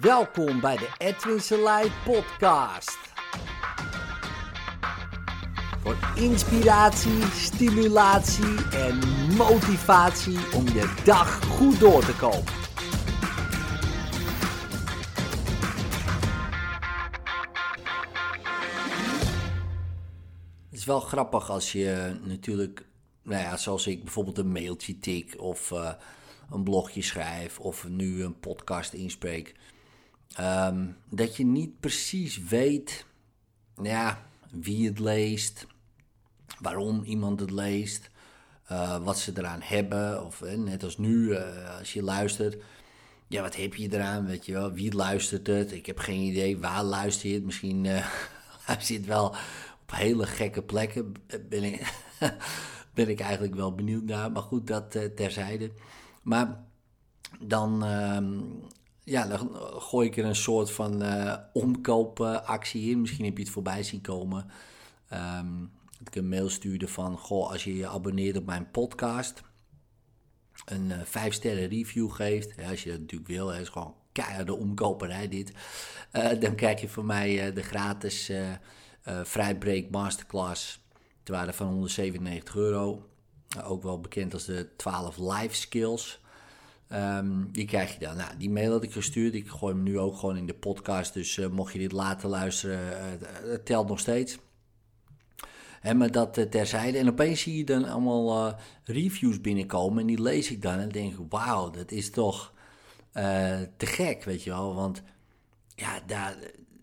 Welkom bij de Edwin Selei podcast. Voor inspiratie, stimulatie en motivatie om je dag goed door te komen. Het is wel grappig als je natuurlijk, nou ja, zoals ik bijvoorbeeld een mailtje tik of uh, een blogje schrijf of nu een podcast inspreek. Um, dat je niet precies weet ja, wie het leest, waarom iemand het leest, uh, wat ze eraan hebben. Of eh, net als nu, uh, als je luistert, ja, wat heb je eraan? Weet je wel, wie luistert het? Ik heb geen idee waar luister je het. Misschien luister je het wel op hele gekke plekken. Ben ik, ben ik eigenlijk wel benieuwd naar. Maar goed, dat terzijde. Maar dan ja, dan gooi ik er een soort van uh, omkoopactie in. Misschien heb je het voorbij zien komen. Um, dat ik een mail stuurde van, goh, als je je abonneert op mijn podcast, een uh, 5 sterren review geeft, als je dat natuurlijk wil, het is gewoon keiharde omkoperij dit, uh, dan krijg je van mij de gratis Vrijbreak Masterclass ter waarde van 197 euro. ook wel bekend als de 12 life skills. Um, die krijg je dan. Nou, die mail had ik gestuurd. Ik gooi hem nu ook gewoon in de podcast. Dus uh, mocht je dit later luisteren, uh, het telt nog steeds. En maar dat uh, terzijde. En opeens zie je dan allemaal reviews binnenkomen. En die lees ik dan. En denk ik, wauw, dat is toch te gek, weet je wel. Want ja, daar,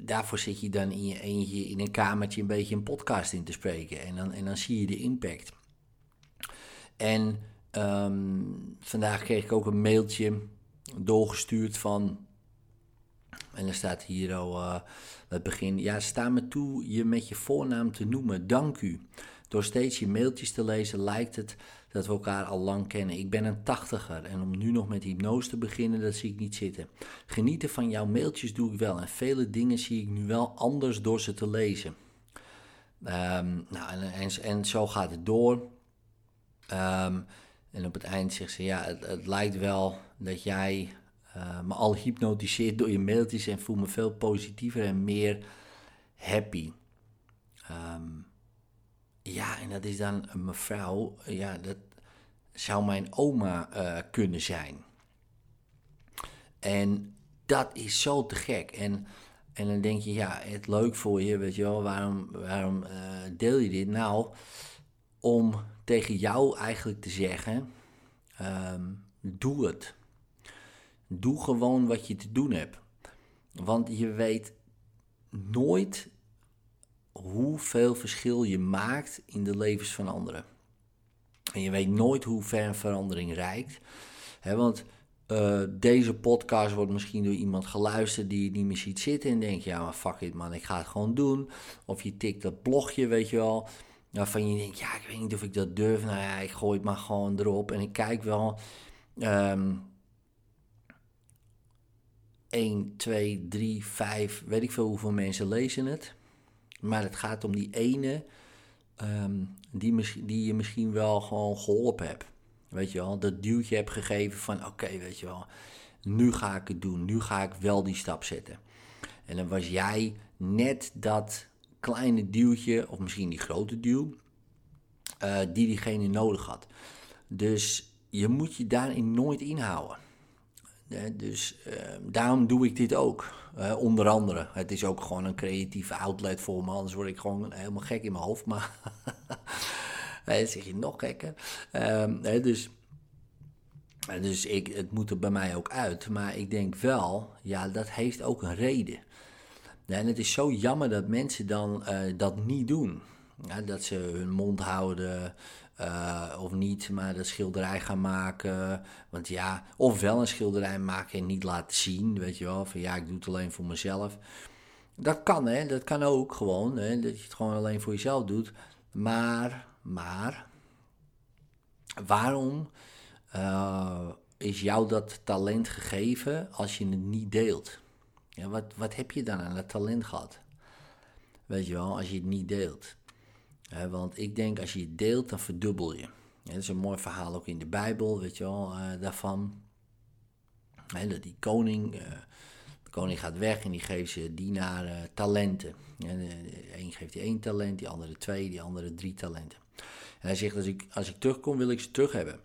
daarvoor zit je dan in je eentje in een kamertje een beetje een podcast in te spreken. En dan, en dan zie je de impact. En Um, vandaag kreeg ik ook een mailtje doorgestuurd van. En er staat hier al uh, het begin. Ja, sta me toe je met je voornaam te noemen. Dank u. Door steeds je mailtjes te lezen lijkt het dat we elkaar al lang kennen. Ik ben een tachtiger en om nu nog met hypnose te beginnen, dat zie ik niet zitten. Genieten van jouw mailtjes doe ik wel en vele dingen zie ik nu wel anders door ze te lezen. Um, nou, en, zo gaat het door. Um, en op het eind zegt ze, ja, het, het lijkt wel dat jij uh, me al hypnotiseert door je mailtjes en voel me veel positiever en meer happy. Um, ja, en dat is dan een mevrouw, ja, dat zou mijn oma uh, kunnen zijn. En dat is zo te gek. En, en dan denk je, ja, het leuk voor je, weet je wel, waarom, waarom uh, deel je dit? Nou, om tegen jou eigenlijk te zeggen: um, doe het. Doe gewoon wat je te doen hebt. Want je weet nooit hoeveel verschil je maakt in de levens van anderen. En je weet nooit hoe ver verandering reikt. want uh, deze podcast wordt misschien door iemand geluisterd die je niet meer ziet zitten en denkt: ja, maar fuck it man, ik ga het gewoon doen. Of je tikt dat blogje, weet je wel. Waarvan je denkt, ja, ik weet niet of ik dat durf. Nou ja, ik gooi het maar gewoon erop. En ik kijk wel. Um, 1, 2, 3, 5, weet ik veel hoeveel mensen lezen het. Maar het gaat om die ene um, die, die je misschien wel gewoon geholpen hebt. Weet je wel, dat duwtje hebt gegeven van oké, weet je wel, nu ga ik het doen. Nu ga ik wel die stap zetten. En dan was jij net dat kleine duwtje, of misschien die grote duw, uh, die diegene nodig had. Dus je moet je daarin nooit inhouden. dus uh, daarom doe ik dit ook. Uh, onder andere. Het is ook gewoon een creatieve outlet voor me. Anders word ik gewoon helemaal gek in mijn hoofd. Maar zeg je nog gekker. Ehm, dus dus ik, het moet er bij mij ook uit. Maar ik denk wel, ja, dat heeft ook een reden. En het is zo jammer dat mensen dan uh, dat niet doen. Ja, dat ze hun mond houden uh, of niet, maar dat schilderij gaan maken. Want ja, of wel een schilderij maken en niet laten zien, weet je wel. Van ja, ik doe het alleen voor mezelf. Dat kan, hè. Dat kan ook gewoon, hè. Dat je het gewoon alleen voor jezelf doet. Maar, maar, waarom uh, is jou dat talent gegeven als je het niet deelt? Ja, wat, wat heb je dan aan dat talent gehad? Weet je wel, als je het niet deelt. want ik denk, als je het deelt, dan verdubbel je. dat is een mooi verhaal ook in de Bijbel, weet je wel, uh, daarvan. dat die koning, uh, koning gaat weg en die geeft ze dienaren talenten. En, Eén geeft hij één talent, die andere twee, die andere drie talenten. En hij zegt, als ik, als ik terugkom, wil ik ze terug hebben.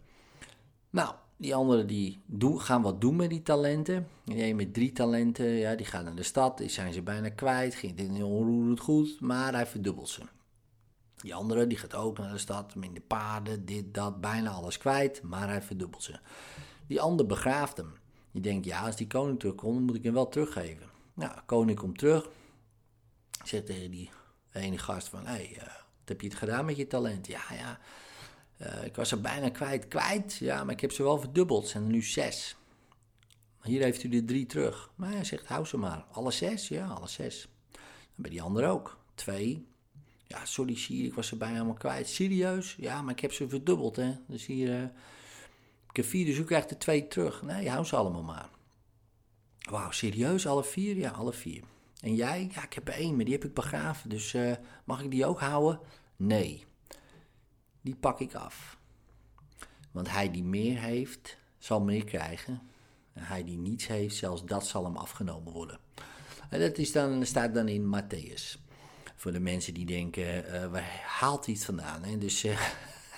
Nou, die anderen die doen, gaan wat doen met die talenten. Die met drie talenten, ja, die gaan naar de stad, die zijn ze bijna kwijt. Ging dit onroerend goed, maar hij verdubbelt ze. Die andere die gaat ook naar de stad, minder paarden, dit, dat, bijna alles kwijt, maar hij verdubbelt ze. Die ander begraaft hem. Die denkt, ja, als die koning terugkomt, dan moet ik hem wel teruggeven. Nou, koning komt terug, zegt tegen die ene gast van, hé, hey, uh, wat heb je het gedaan met je talent? Ja, ja, uh, ik was er bijna kwijt. Kwijt? Ja, maar ik heb ze wel verdubbeld. Zijn er nu zes. Hier heeft u de drie terug. Maar hij zegt, hou ze maar. Alle zes? Ja, alle zes. En bij die andere ook. Twee. Ja, sorry Siri, ik was ze bijna helemaal kwijt. Serieus? Ja, maar ik heb ze verdubbeld, hè. Dus hier, uh, ik heb vier, dus u krijgt er twee terug. Nee, hou ze allemaal maar. Wauw, serieus? Alle vier? Ja, alle vier. En jij? Ja, ik heb er één, maar die heb ik begraven. Dus uh, mag ik die ook houden? Nee die pak ik af. Want hij die meer heeft, zal meer krijgen. En hij die niets heeft, zelfs dat zal hem afgenomen worden. En dat is dan, staat dan in Matthäus. Voor de mensen die denken, uh, waar haalt het vandaan? Hè? Dus uh,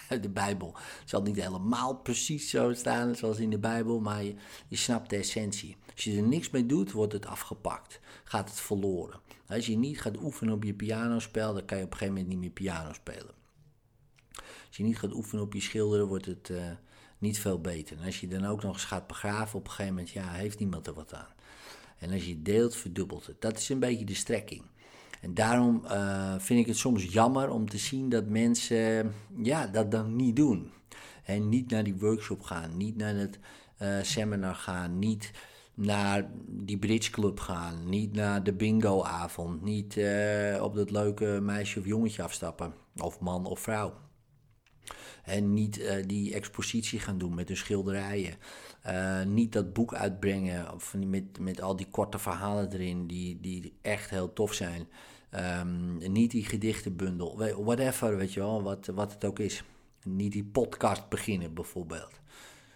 de Bijbel zal niet helemaal precies zo staan zoals in de Bijbel, maar je, je snapt de essentie. Als je er niks mee doet, wordt het afgepakt. Gaat het verloren. Als je niet gaat oefenen op je pianospel, dan kan je op een gegeven moment niet meer piano spelen. Als je niet gaat oefenen op je schilderen, wordt het uh, niet veel beter. En als je dan ook nog eens gaat begraven, op een gegeven moment, ja, heeft niemand er wat aan. En als je deelt, verdubbelt het. Dat is een beetje de strekking. En daarom uh, vind ik het soms jammer om te zien dat mensen ja, dat dan niet doen. En niet naar die workshop gaan, niet naar het uh, seminar gaan, niet naar die bridgeclub gaan, niet naar de bingoavond, niet op dat leuke meisje of jongetje afstappen, of man of vrouw. En niet uh, die expositie gaan doen met hun schilderijen. Uh, niet dat boek uitbrengen of met, met al die korte verhalen erin, die, die echt heel tof zijn. Um, niet die gedichtenbundel, whatever, weet je wel, wat, wat het ook is. Niet die podcast beginnen bijvoorbeeld.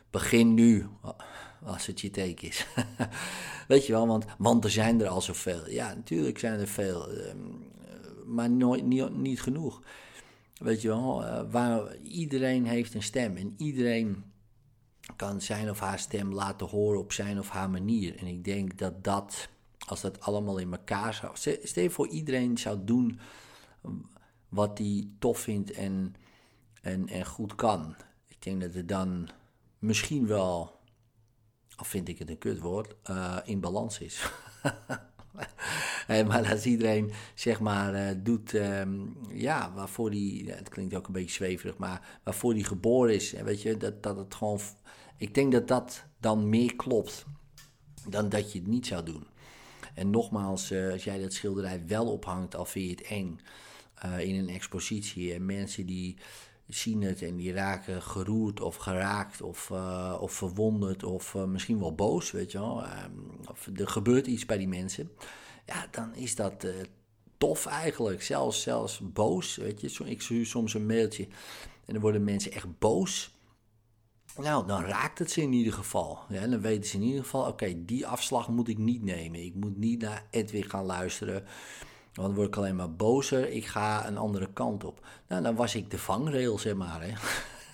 Begin nu, als het je teken is. weet je wel, want, want er zijn er al zoveel. Ja, natuurlijk zijn er veel, um, maar nooit, niet, niet genoeg. Weet je wel, uh, waar iedereen heeft een stem en iedereen kan zijn of haar stem laten horen op zijn of haar manier. En ik denk dat dat, als dat allemaal in elkaar zou. Stel je voor, iedereen zou doen wat hij tof vindt en, en, en goed kan. Ik denk dat het dan misschien wel, al vind ik het een kutwoord, uh, in balans is. maar als iedereen zeg maar uh, doet, um, ja, waarvoor die, het klinkt ook een beetje zweverig, maar waarvoor die geboren is, weet je, dat, dat het gewoon, ik denk dat dat dan meer klopt dan dat je het niet zou doen. En nogmaals, uh, als jij dat schilderij wel ophangt, al vind je het eng uh, in een expositie en mensen die zien het en die raken geroerd of geraakt of, uh, of verwonderd of uh, misschien wel boos, weet je wel. Um, of er gebeurt iets bij die mensen. Ja, dan is dat uh, tof eigenlijk. Zelfs, zelfs boos, weet je. Ik stuur soms een mailtje en dan worden mensen echt boos. Nou, dan raakt het ze in ieder geval. Ja, dan weten ze in ieder geval, oké, die afslag moet ik niet nemen. Ik moet niet naar Edwin gaan luisteren. Want dan word ik alleen maar bozer. Ik ga een andere kant op. Nou, dan was ik de vangrail, zeg maar. Hè.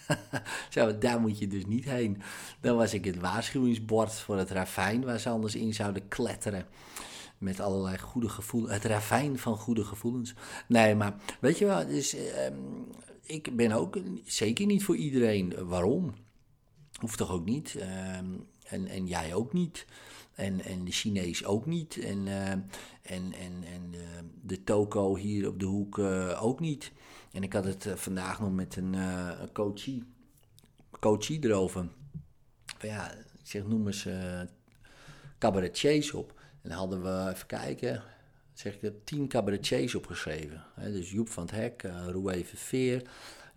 Daar moet je dus niet heen. Dan was ik het waarschuwingsbord voor het ravijn waar ze anders in zouden kletteren. Met allerlei goede gevoelens. Het ravijn van goede gevoelens. Nee, maar weet je wel, dus, uh, ik ben ook zeker niet voor iedereen. Waarom? Hoeft toch ook niet. Uh, en, en jij ook niet. En, en de Chinees ook niet. En, uh, en, en, en uh, de toko hier op de hoek uh, ook niet. En ik had het vandaag nog met een, coachie, coachie erover. Ja, ik zeg noem eens cabaretiers op. En dan hadden we, even kijken, zeg ik, tien cabaretiers opgeschreven. He, dus Joep van het Hek, Roué Veer,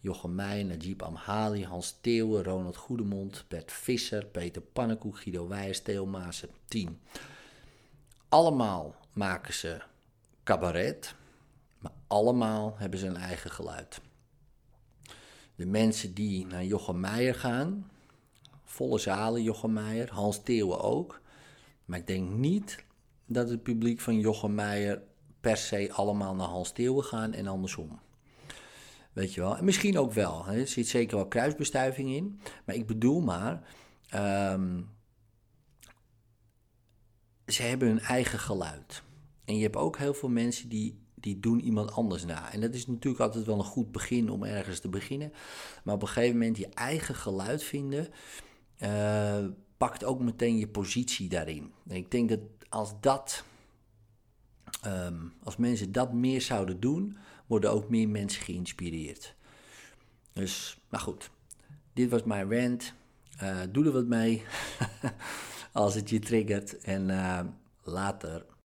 Jochem Meij, Najib Amhali, Hans Theeuwen, Ronald Goedemond, Bert Visser, Peter Pannenkoek, Guido Wijers, Theo Maassen, 10. Allemaal maken ze cabaret, maar allemaal hebben ze een eigen geluid. De mensen die naar Jochem Meijer gaan, volle zalen Jochem Meijer, Hans Theeuwen ook. Maar ik denk niet dat het publiek van Jochem Meijer per se allemaal naar Hans Theeuwen gaan en andersom. Weet je wel. En misschien ook wel. Hè. Er zit zeker wel kruisbestuiving in. Maar ik bedoel maar. ehm, ze hebben hun eigen geluid. En je hebt ook heel veel mensen die, die doen iemand anders na. En dat is natuurlijk altijd wel een goed begin om ergens te beginnen. Maar op een gegeven moment je eigen geluid vinden. eh, pakt ook meteen je positie daarin. En ik denk dat als dat. ehm, als mensen dat meer zouden doen, worden ook meer mensen geïnspireerd. Dus, nou goed. Dit was mijn rant. Eh, doe er wat mee als het je triggert. En eh, later.